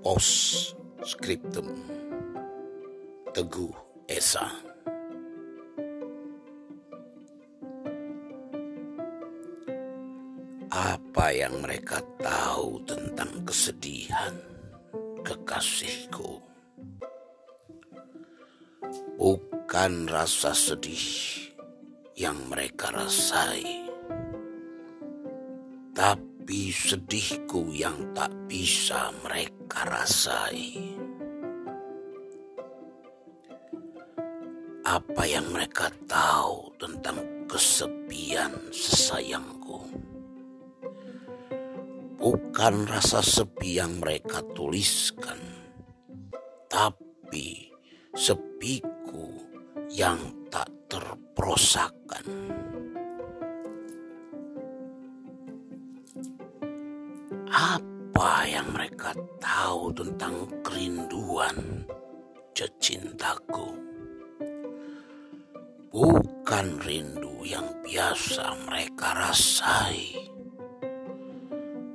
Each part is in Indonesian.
Post Scriptum Teguh Esa Apa yang mereka tahu tentang kesedihan kekasihku? Bukan rasa sedih yang mereka rasai, tapi sedihku yang tak bisa mereka rasai. Apa yang mereka tahu tentang kesepian sesayangku? Bukan rasa sepi yang mereka tuliskan, tapi sepiku yang tak terprosakan. Apa yang mereka tahu tentang kerinduan cecintaku? Bukan rindu yang biasa mereka rasai,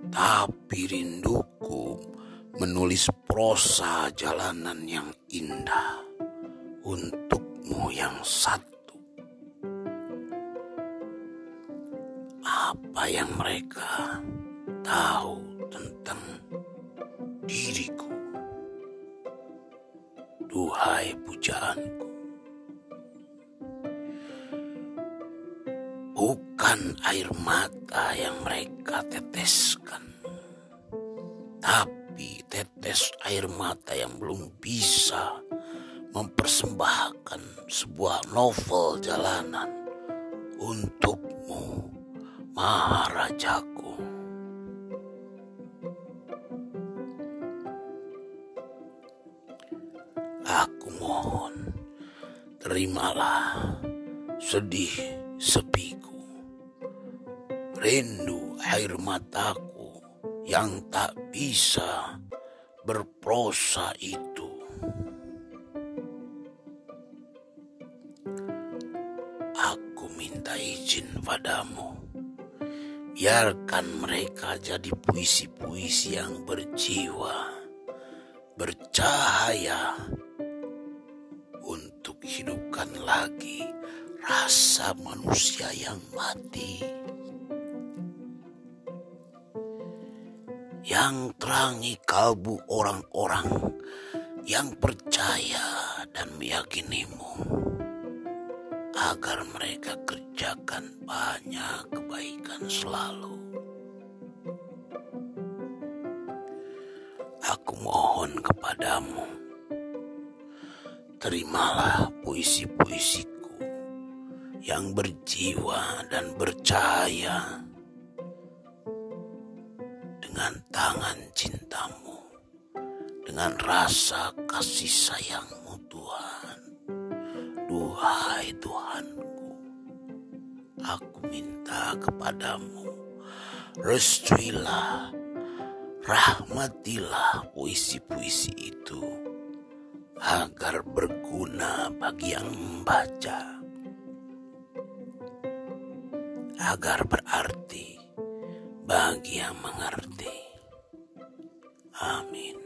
tapi rinduku menulis prosa jalanan yang indah untukmu yang satu. Apa yang mereka tahu tentang diriku. Duhai pujaanku. Bukan air mata yang mereka teteskan. Tapi tetes air mata yang belum bisa mempersembahkan sebuah novel jalanan untukmu, Maharajaku. Terimalah sedih sepiku, rindu air mataku yang tak bisa berprosa itu. Aku minta izin padamu, biarkan mereka jadi puisi-puisi yang berjiwa, bercahaya, hidupkan lagi rasa manusia yang mati. Yang terangi kalbu orang-orang yang percaya dan meyakinimu agar mereka kerjakan banyak kebaikan selalu. Aku mohon kepadamu terimalah puisi-puisiku yang berjiwa dan bercahaya dengan tangan cintamu, dengan rasa kasih sayangmu Tuhan. Duhai Tuhanku, aku minta kepadamu, restuilah, rahmatilah puisi-puisi itu agar berguna bagi yang membaca, agar berarti bagi yang mengerti. Amin.